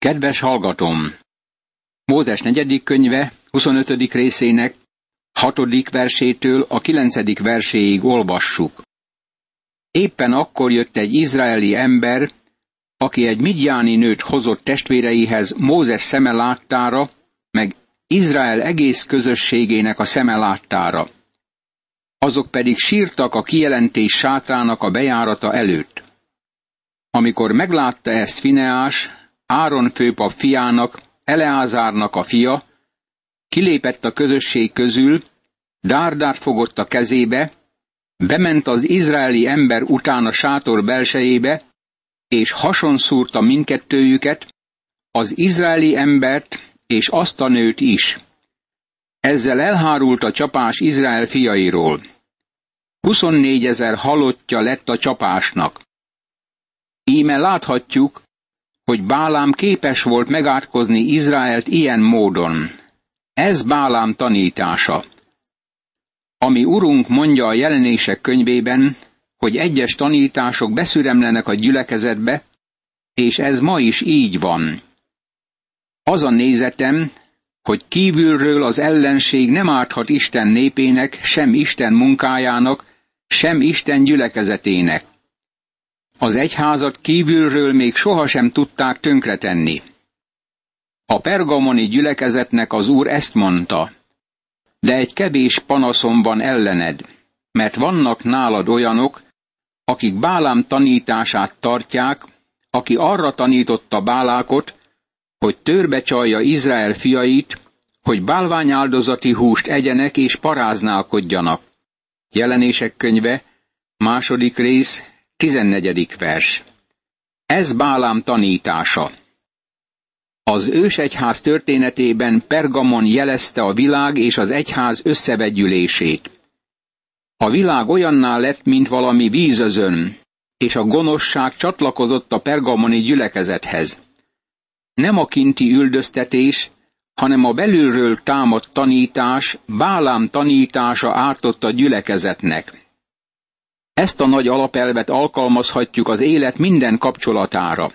Kedves hallgatom! Mózes negyedik könyve, 25. részének, hatodik versétől a kilencedik verséig olvassuk. Éppen akkor jött egy izraeli ember, aki egy midjáni nőt hozott testvéreihez Mózes szeme láttára, meg Izrael egész közösségének a szeme láttára. Azok pedig sírtak a kijelentés sátrának a bejárata előtt. Amikor meglátta ezt Fineás, Áron főpap fiának, Eleázárnak a fia, kilépett a közösség közül, dárdát fogott a kezébe, bement az izraeli ember után a sátor belsejébe, és hason szúrta mindkettőjüket, az izraeli embert és azt a nőt is. Ezzel elhárult a csapás Izrael fiairól. 24 ezer halottja lett a csapásnak. Íme láthatjuk, hogy Bálám képes volt megátkozni Izraelt ilyen módon. Ez Bálám tanítása. Ami Urunk mondja a jelenések könyvében, hogy egyes tanítások beszüremlenek a gyülekezetbe, és ez ma is így van. Az a nézetem, hogy kívülről az ellenség nem árthat Isten népének, sem Isten munkájának, sem Isten gyülekezetének. Az egyházat kívülről még sohasem tudták tönkretenni. A pergamoni gyülekezetnek az úr ezt mondta, de egy kevés panaszom van ellened, mert vannak nálad olyanok, akik Bálám tanítását tartják, aki arra tanította Bálákot, hogy törbe csalja Izrael fiait, hogy bálványáldozati húst egyenek és paráználkodjanak. Jelenések könyve, második rész, 14. vers. Ez Bálám tanítása. Az ősegyház történetében Pergamon jelezte a világ és az egyház összevegyülését. A világ olyanná lett, mint valami vízözön, és a gonoszság csatlakozott a pergamoni gyülekezethez. Nem a kinti üldöztetés, hanem a belülről támadt tanítás, Bálám tanítása ártott a gyülekezetnek. Ezt a nagy alapelvet alkalmazhatjuk az élet minden kapcsolatára.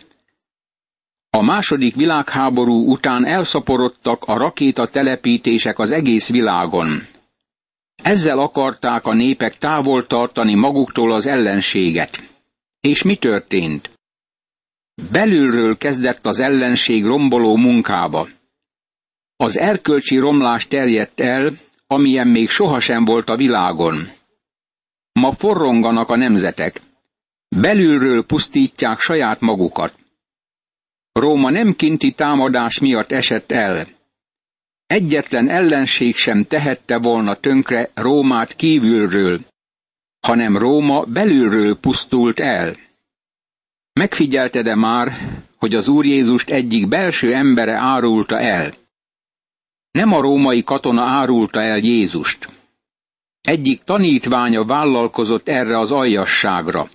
A második világháború után elszaporodtak a rakéta telepítések az egész világon. Ezzel akarták a népek távol tartani maguktól az ellenséget. És mi történt? Belülről kezdett az ellenség romboló munkába. Az erkölcsi romlás terjedt el, amilyen még sohasem volt a világon. Ma forronganak a nemzetek. Belülről pusztítják saját magukat. Róma nem kinti támadás miatt esett el. Egyetlen ellenség sem tehette volna tönkre Rómát kívülről, hanem Róma belülről pusztult el. Megfigyelted-e már, hogy az Úr Jézust egyik belső embere árulta el? Nem a római katona árulta el Jézust. Egyik tanítványa vállalkozott erre az aljasságra.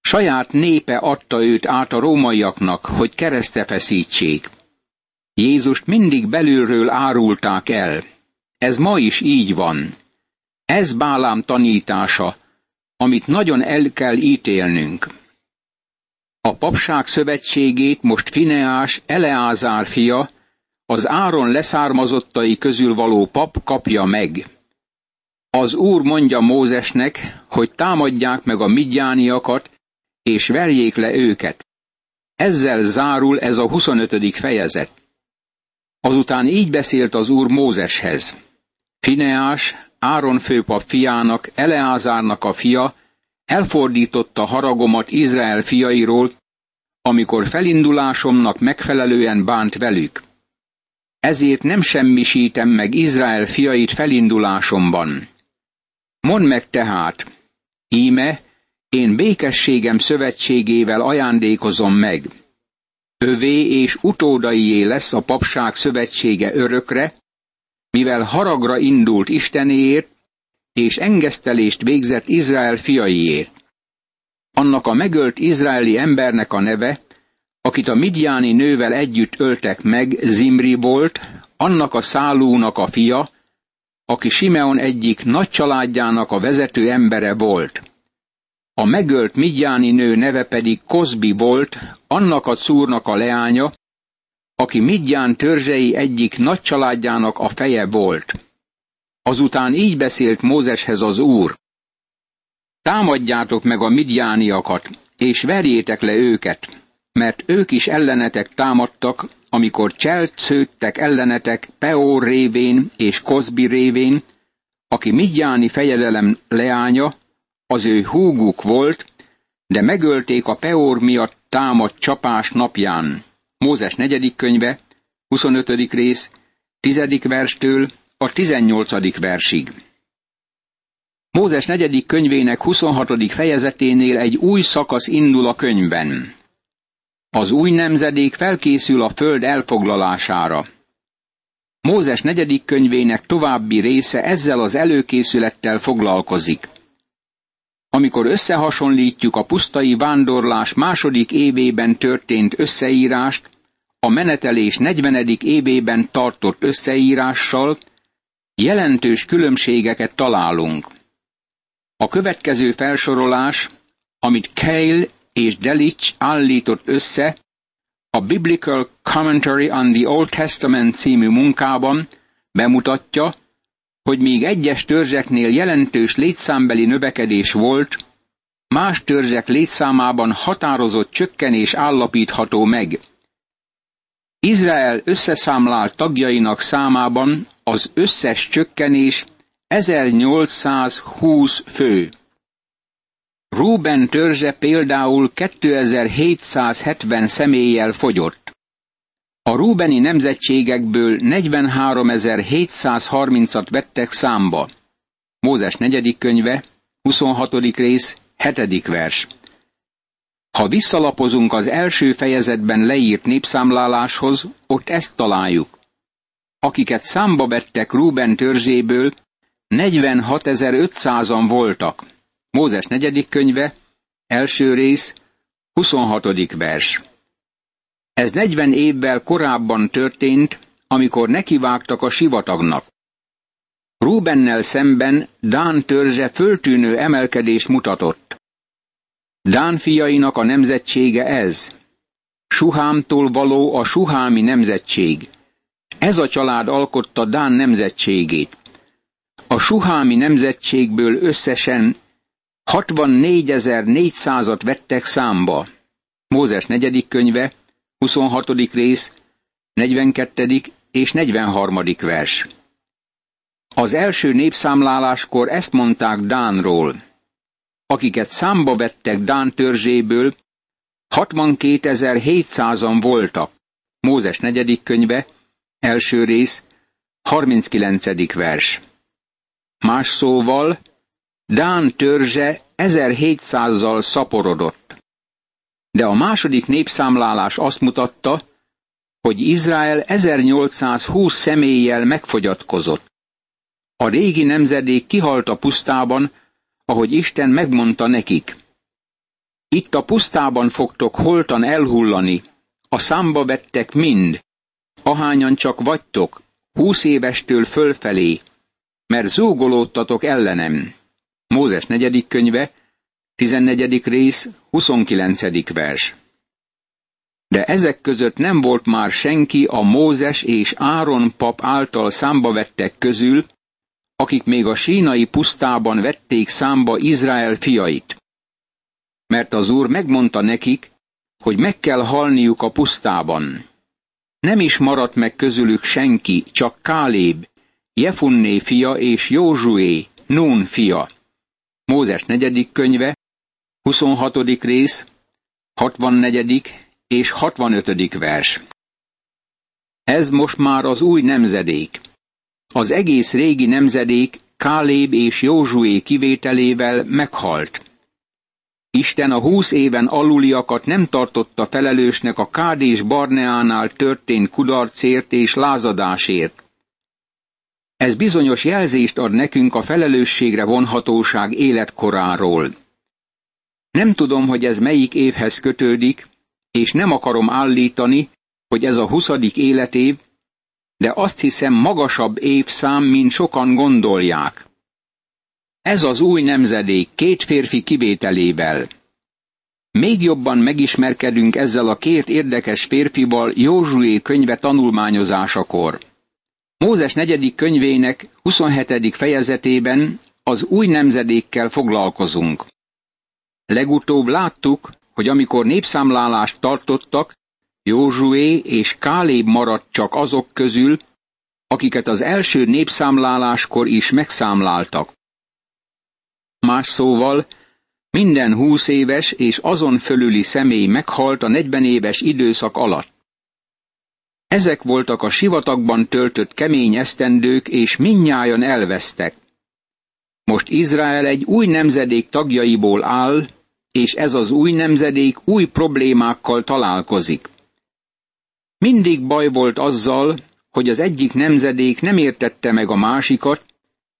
Saját népe adta őt át a rómaiaknak, hogy keresztre feszítsék. Jézust mindig belülről árulták el. Ez ma is így van. Ez Bálám tanítása, amit nagyon el kell ítélnünk. A papság szövetségét most Fineás Eleázár fia, az Áron leszármazottai közül való pap kapja meg. Az Úr mondja Mózesnek, hogy támadják meg a midjániakat, és verjék le őket. Ezzel zárul ez a 25. fejezet. Azután így beszélt az Úr Mózeshez. Fineás, Áron főpap fiának, Eleázárnak a fia, elfordította haragomat Izrael fiairól, amikor felindulásomnak megfelelően bánt velük. Ezért nem semmisítem meg Izrael fiait felindulásomban. Mondd meg tehát, íme, én békességem szövetségével ajándékozom meg. Övé és utódaié lesz a papság szövetsége örökre, mivel haragra indult Istenéért, és engesztelést végzett Izrael fiaiért. Annak a megölt izraeli embernek a neve, akit a midjáni nővel együtt öltek meg, Zimri volt, annak a szálúnak a fia, aki Simeon egyik nagy családjának a vezető embere volt. A megölt midjáni nő neve pedig Kozbi volt, annak a cúrnak a leánya, aki Midján törzsei egyik nagy családjának a feje volt. Azután így beszélt Mózeshez az Úr. Támadjátok meg a midjániakat, és verjétek le őket, mert ők is ellenetek támadtak, amikor cseltsződtek ellenetek Peor révén és Kozbi révén, aki Midjáni fejedelem leánya, az ő húguk volt, de megölték a Peor miatt támadt csapás napján. Mózes negyedik könyve, 25. rész, 10. verstől a 18. versig. Mózes negyedik könyvének 26. fejezeténél egy új szakasz indul a könyvben. Az új nemzedék felkészül a föld elfoglalására. Mózes negyedik könyvének további része ezzel az előkészülettel foglalkozik. Amikor összehasonlítjuk a pusztai vándorlás második évében történt összeírást, a menetelés 40. évében tartott összeírással, jelentős különbségeket találunk. A következő felsorolás, amit Kale és Delitzsch állított össze a Biblical Commentary on the Old Testament című munkában, bemutatja, hogy míg egyes törzseknél jelentős létszámbeli növekedés volt, más törzsek létszámában határozott csökkenés állapítható meg. Izrael összeszámlált tagjainak számában az összes csökkenés 1820 fő. Ruben törzse például 2770 személlyel fogyott. A Rubeni nemzetségekből 43.730-at vettek számba. Mózes negyedik könyve, 26. rész, 7. vers. Ha visszalapozunk az első fejezetben leírt népszámláláshoz, ott ezt találjuk. Akiket számba vettek Ruben törzséből, 46.500-an voltak. Mózes negyedik könyve, első rész, 26. vers. Ez 40 évvel korábban történt, amikor nekivágtak a sivatagnak. Rubennel szemben Dán törzse föltűnő emelkedés mutatott. Dán fiainak a nemzetsége ez. Suhámtól való a suhámi nemzetség. Ez a család alkotta Dán nemzetségét. A suhámi nemzetségből összesen 64.400-at vettek számba. Mózes negyedik könyve, 26. rész, 42. és 43. vers. Az első népszámláláskor ezt mondták Dánról. Akiket számba vettek Dán törzséből, 62.700-an voltak. Mózes negyedik könyve, első rész, 39. vers. Más szóval, Dán törzse 1700-zal szaporodott. De a második népszámlálás azt mutatta, hogy Izrael 1820 személlyel megfogyatkozott. A régi nemzedék kihalt a pusztában, ahogy Isten megmondta nekik. Itt a pusztában fogtok holtan elhullani, a számba vettek mind, ahányan csak vagytok, húsz évestől fölfelé, mert zúgolódtatok ellenem. Mózes negyedik könyve, 14. rész, 29. vers. De ezek között nem volt már senki a Mózes és Áron pap által számba vettek közül, akik még a sínai pusztában vették számba Izrael fiait. Mert az Úr megmondta nekik, hogy meg kell halniuk a pusztában. Nem is maradt meg közülük senki, csak Káléb, Jefunné fia és Józsué, Nún fia. Mózes negyedik könyve, 26. rész, 64. és 65. vers. Ez most már az új nemzedék. Az egész régi nemzedék Káléb és Józsué kivételével meghalt. Isten a húsz éven aluliakat nem tartotta felelősnek a Kádés Barneánál történt kudarcért és lázadásért. Ez bizonyos jelzést ad nekünk a felelősségre vonhatóság életkoráról. Nem tudom, hogy ez melyik évhez kötődik, és nem akarom állítani, hogy ez a huszadik életév, de azt hiszem magasabb évszám, mint sokan gondolják. Ez az új nemzedék két férfi kivételével. még jobban megismerkedünk ezzel a két érdekes férfival Józsué könyve tanulmányozásakor. Mózes negyedik könyvének 27. fejezetében az új nemzedékkel foglalkozunk. Legutóbb láttuk, hogy amikor népszámlálást tartottak, Józsué és Káléb maradt csak azok közül, akiket az első népszámláláskor is megszámláltak. Más szóval, minden húsz éves és azon fölüli személy meghalt a negyven éves időszak alatt. Ezek voltak a sivatagban töltött kemény esztendők, és minnyájan elvesztek. Most Izrael egy új nemzedék tagjaiból áll, és ez az új nemzedék új problémákkal találkozik. Mindig baj volt azzal, hogy az egyik nemzedék nem értette meg a másikat,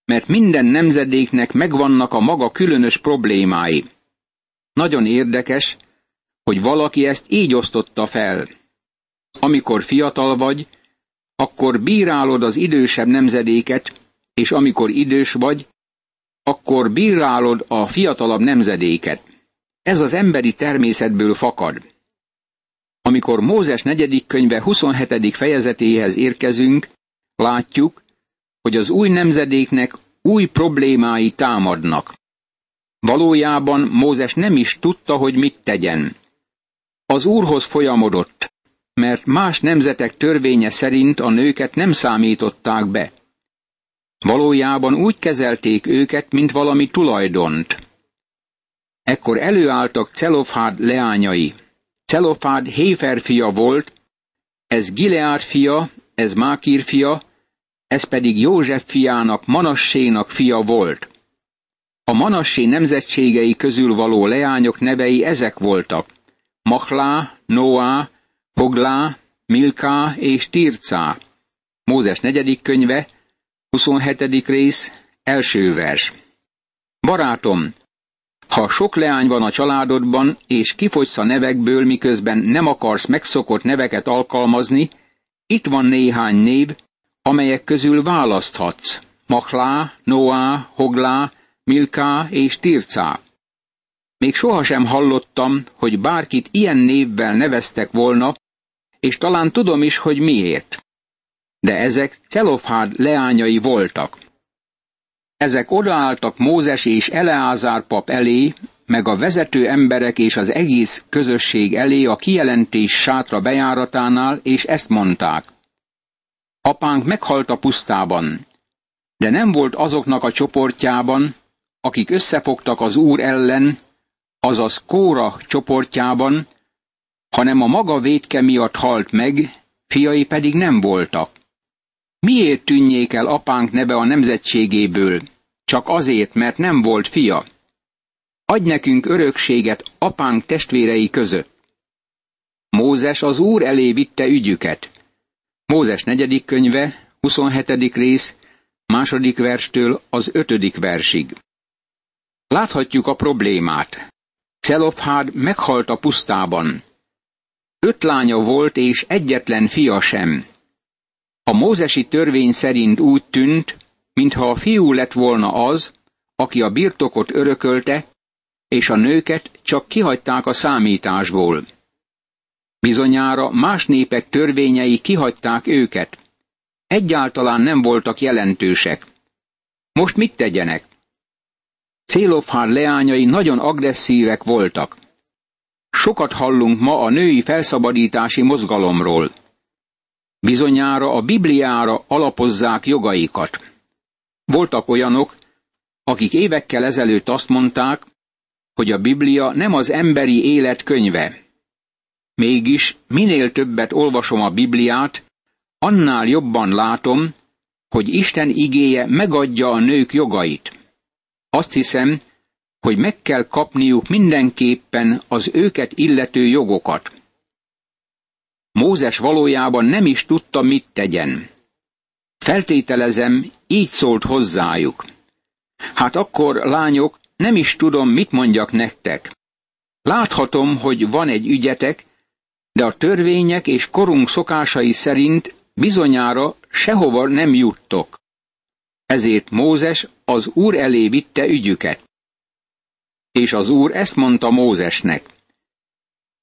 mert minden nemzedéknek megvannak a maga különös problémái. Nagyon érdekes, hogy valaki ezt így osztotta fel. Amikor fiatal vagy, akkor bírálod az idősebb nemzedéket, és amikor idős vagy, akkor bírálod a fiatalabb nemzedéket. Ez az emberi természetből fakad. Amikor Mózes negyedik könyve 27. fejezetéhez érkezünk, látjuk, hogy az új nemzedéknek új problémái támadnak. Valójában Mózes nem is tudta, hogy mit tegyen. Az úrhoz folyamodott, mert más nemzetek törvénye szerint a nőket nem számították be. Valójában úgy kezelték őket, mint valami tulajdont. Ekkor előálltak Celofád leányai. Celofád Héfer fia volt, ez Gileár fia, ez Mákír fia, ez pedig József fiának, Manassénak fia volt. A Manassé nemzetségei közül való leányok nevei ezek voltak. Machlá, Noá, Hoglá, Milká és Tircá. Mózes negyedik könyve, 27. rész, első vers. Barátom, ha sok leány van a családodban, és kifogysz a nevekből, miközben nem akarsz megszokott neveket alkalmazni, itt van néhány név, amelyek közül választhatsz. Machlá, Noá, Hoglá, Milká és Tircá. Még sohasem hallottam, hogy bárkit ilyen névvel neveztek volna, és talán tudom is, hogy miért. De ezek Celofhád leányai voltak. Ezek odaálltak Mózes és Eleázár pap elé, meg a vezető emberek és az egész közösség elé a kijelentés sátra bejáratánál, és ezt mondták. Apánk meghalt a pusztában, de nem volt azoknak a csoportjában, akik összefogtak az Úr ellen, azaz Kóra csoportjában, hanem a maga védke miatt halt meg, fiai pedig nem voltak. Miért tűnjék el apánk neve a nemzetségéből? Csak azért, mert nem volt fia. Adj nekünk örökséget apánk testvérei között. Mózes az Úr elé vitte ügyüket. Mózes negyedik könyve, 27. rész, második verstől az ötödik versig. Láthatjuk a problémát. Celofhád meghalt a pusztában. Öt lánya volt és egyetlen fia sem. A mózesi törvény szerint úgy tűnt, mintha a fiú lett volna az, aki a birtokot örökölte, és a nőket csak kihagyták a számításból. Bizonyára más népek törvényei kihagyták őket. Egyáltalán nem voltak jelentősek. Most mit tegyenek? Célofhár leányai nagyon agresszívek voltak. Sokat hallunk ma a női felszabadítási mozgalomról. Bizonyára a Bibliára alapozzák jogaikat. Voltak olyanok, akik évekkel ezelőtt azt mondták, hogy a Biblia nem az emberi élet könyve. Mégis minél többet olvasom a Bibliát, annál jobban látom, hogy Isten igéje megadja a nők jogait. Azt hiszem, hogy meg kell kapniuk mindenképpen az őket illető jogokat. Mózes valójában nem is tudta, mit tegyen. Feltételezem, így szólt hozzájuk. Hát akkor, lányok, nem is tudom, mit mondjak nektek. Láthatom, hogy van egy ügyetek, de a törvények és korunk szokásai szerint bizonyára sehova nem juttok. Ezért Mózes az Úr elé vitte ügyüket. És az Úr ezt mondta Mózesnek.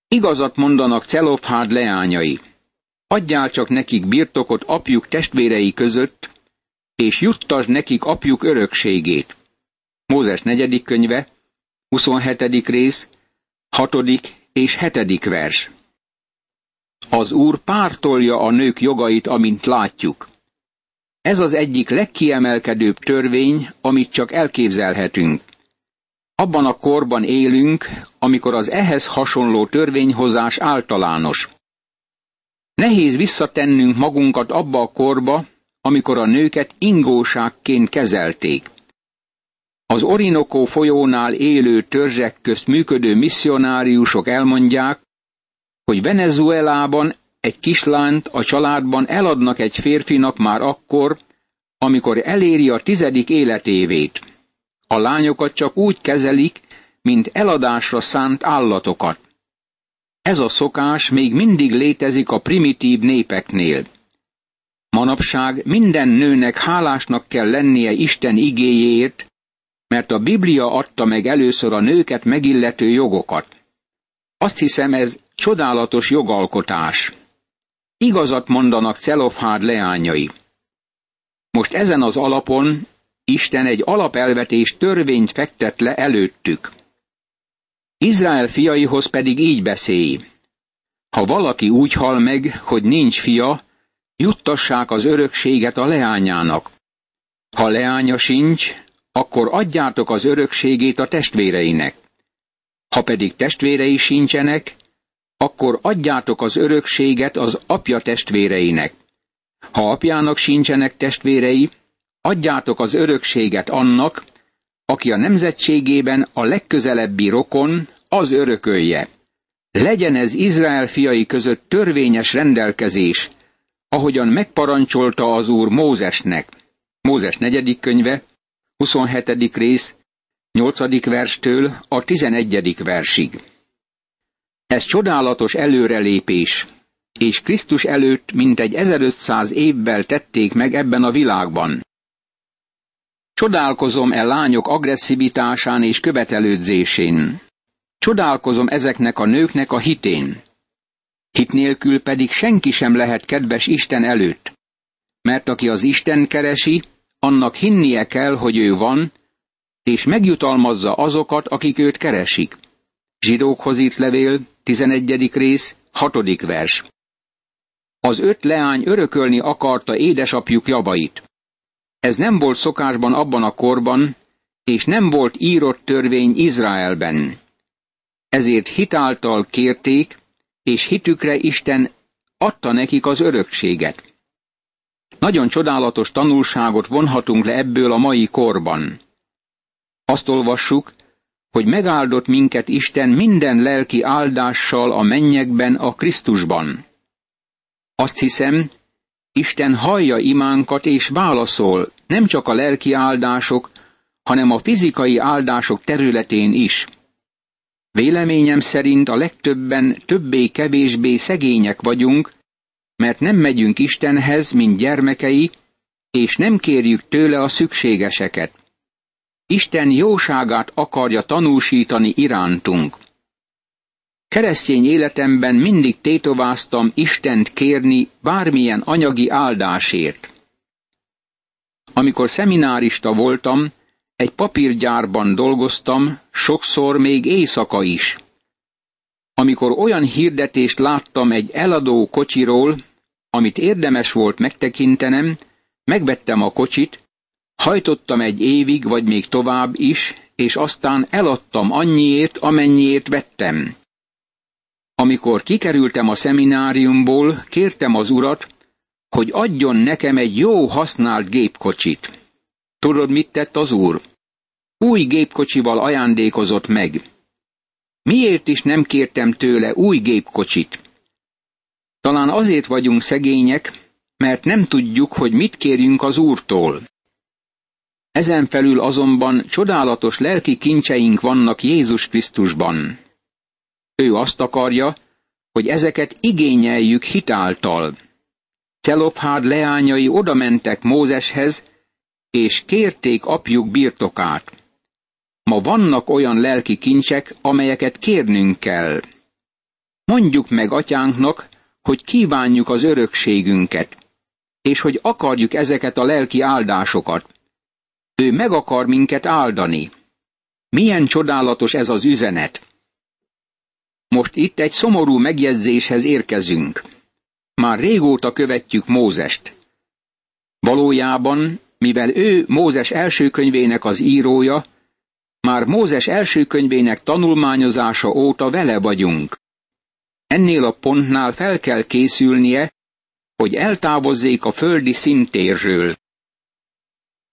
Igazat mondanak Celofhád leányai. Adjál csak nekik birtokot apjuk testvérei között, és juttasd nekik apjuk örökségét. Mózes negyedik könyve, 27. rész, 6. és 7. vers. Az Úr pártolja a nők jogait, amint látjuk. Ez az egyik legkiemelkedőbb törvény, amit csak elképzelhetünk. Abban a korban élünk, amikor az ehhez hasonló törvényhozás általános. Nehéz visszatennünk magunkat abba a korba, amikor a nőket ingóságként kezelték. Az Orinokó folyónál élő törzsek közt működő misszionáriusok elmondják, hogy Venezuelában egy kislányt a családban eladnak egy férfinak már akkor, amikor eléri a tizedik életévét. A lányokat csak úgy kezelik, mint eladásra szánt állatokat. Ez a szokás még mindig létezik a primitív népeknél. Manapság minden nőnek hálásnak kell lennie Isten igéjéért, mert a Biblia adta meg először a nőket megillető jogokat. Azt hiszem ez csodálatos jogalkotás. Igazat mondanak Celofhád leányai. Most ezen az alapon Isten egy alapelvetés törvényt fektet le előttük. Izrael fiaihoz pedig így beszélj. Ha valaki úgy hal meg, hogy nincs fia, juttassák az örökséget a leányának. Ha leánya sincs, akkor adjátok az örökségét a testvéreinek. Ha pedig testvérei sincsenek, akkor adjátok az örökséget az apja testvéreinek. Ha apjának sincsenek testvérei, adjátok az örökséget annak, aki a nemzetségében a legközelebbi rokon, az örökölje. Legyen ez Izrael fiai között törvényes rendelkezés, ahogyan megparancsolta az Úr Mózesnek. Mózes negyedik könyve, 27. rész, 8. verstől a 11. versig. Ez csodálatos előrelépés, és Krisztus előtt mintegy 1500 évvel tették meg ebben a világban. Csodálkozom e lányok agresszivitásán és követelődzésén. Csodálkozom ezeknek a nőknek a hitén. Hit nélkül pedig senki sem lehet kedves Isten előtt. Mert aki az Isten keresi, annak hinnie kell, hogy ő van, és megjutalmazza azokat, akik őt keresik. Zsidókhoz írt levél, 11. rész, 6. vers. Az öt leány örökölni akarta édesapjuk javait. Ez nem volt szokásban abban a korban, és nem volt írott törvény Izraelben. Ezért hitáltal kérték, és hitükre Isten adta nekik az örökséget. Nagyon csodálatos tanulságot vonhatunk le ebből a mai korban. Azt olvassuk, hogy megáldott minket Isten minden lelki áldással a mennyekben a Krisztusban. Azt hiszem, Isten hallja imánkat és válaszol nem csak a lelki áldások, hanem a fizikai áldások területén is. Véleményem szerint a legtöbben többé-kevésbé szegények vagyunk, mert nem megyünk Istenhez, mint gyermekei, és nem kérjük tőle a szükségeseket. Isten jóságát akarja tanúsítani irántunk. Keresztény életemben mindig tétováztam Istent kérni bármilyen anyagi áldásért. Amikor szeminárista voltam, egy papírgyárban dolgoztam, sokszor még éjszaka is. Amikor olyan hirdetést láttam egy eladó kocsiról, amit érdemes volt megtekintenem, megvettem a kocsit, hajtottam egy évig, vagy még tovább is, és aztán eladtam annyiért, amennyiért vettem. Amikor kikerültem a szemináriumból, kértem az urat, hogy adjon nekem egy jó használt gépkocsit. Tudod, mit tett az úr? Új gépkocsival ajándékozott meg. Miért is nem kértem tőle új gépkocsit? Talán azért vagyunk szegények, mert nem tudjuk, hogy mit kérjünk az Úrtól. Ezen felül azonban csodálatos lelki kincseink vannak Jézus Krisztusban. Ő azt akarja, hogy ezeket igényeljük hitáltal. Celofhád leányai odamentek Mózeshez, és kérték apjuk birtokát. Ma vannak olyan lelki kincsek, amelyeket kérnünk kell. mondjuk meg atyánknak, hogy kívánjuk az örökségünket, és hogy akarjuk ezeket a lelki áldásokat. Ő meg akar minket áldani. Milyen csodálatos ez az üzenet! Most itt egy szomorú megjegyzéshez érkezünk. Már régóta követjük Mózest. Valójában, mivel ő Mózes első könyvének az írója, már Mózes első könyvének tanulmányozása óta vele vagyunk. Ennél a pontnál fel kell készülnie, hogy eltávozzék a földi szintérről.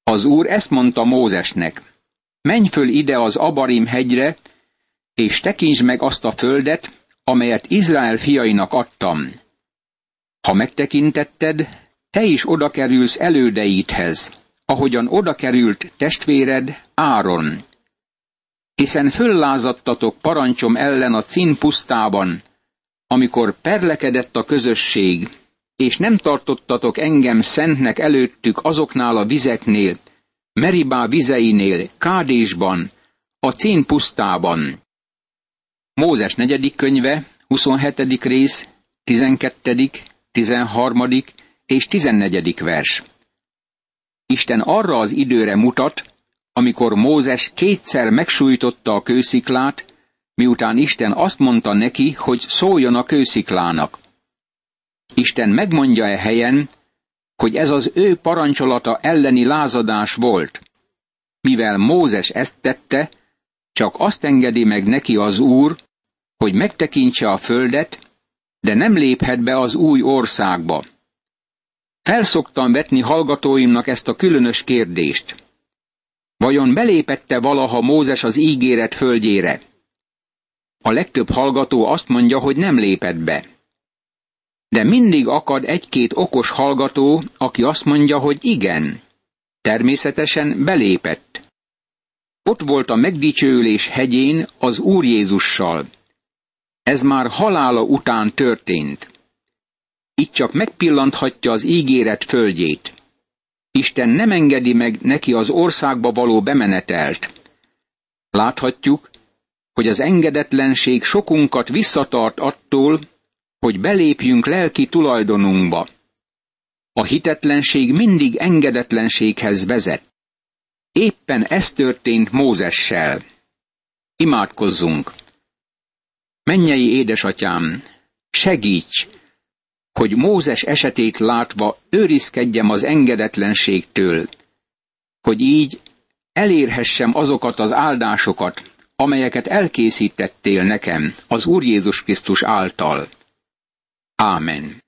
Az úr ezt mondta Mózesnek. Menj föl ide az Abarim hegyre, és tekintsd meg azt a földet, amelyet Izrael fiainak adtam. Ha megtekintetted, te is oda kerülsz elődeidhez, ahogyan oda került testvéred Áron. Hiszen föllázadtatok parancsom ellen a cín pusztában, amikor perlekedett a közösség, és nem tartottatok engem szentnek előttük azoknál a vizeknél, Meribá vizeinél, Kádésban, a cín pusztában. Mózes negyedik könyve, 27. rész, 12., 13. és 14. vers. Isten arra az időre mutat, amikor Mózes kétszer megsújtotta a kősziklát, miután Isten azt mondta neki, hogy szóljon a kősziklának. Isten megmondja e helyen, hogy ez az ő parancsolata elleni lázadás volt. Mivel Mózes ezt tette, csak azt engedi meg neki az Úr, hogy megtekintse a földet, de nem léphet be az új országba. Felszoktam vetni hallgatóimnak ezt a különös kérdést. Vajon belépette valaha Mózes az ígéret földjére? A legtöbb hallgató azt mondja, hogy nem lépett be. De mindig akad egy-két okos hallgató, aki azt mondja, hogy igen. Természetesen belépett. Ott volt a megdicsőülés hegyén az Úr Jézussal. Ez már halála után történt. Itt csak megpillanthatja az ígéret földjét. Isten nem engedi meg neki az országba való bemenetelt. Láthatjuk, hogy az engedetlenség sokunkat visszatart attól, hogy belépjünk lelki tulajdonunkba. A hitetlenség mindig engedetlenséghez vezet. Éppen ez történt Mózessel. Imádkozzunk! Mennyei édesatyám, segíts, hogy Mózes esetét látva őrizkedjem az engedetlenségtől, hogy így elérhessem azokat az áldásokat, amelyeket elkészítettél nekem az Úr Jézus Krisztus által. Ámen.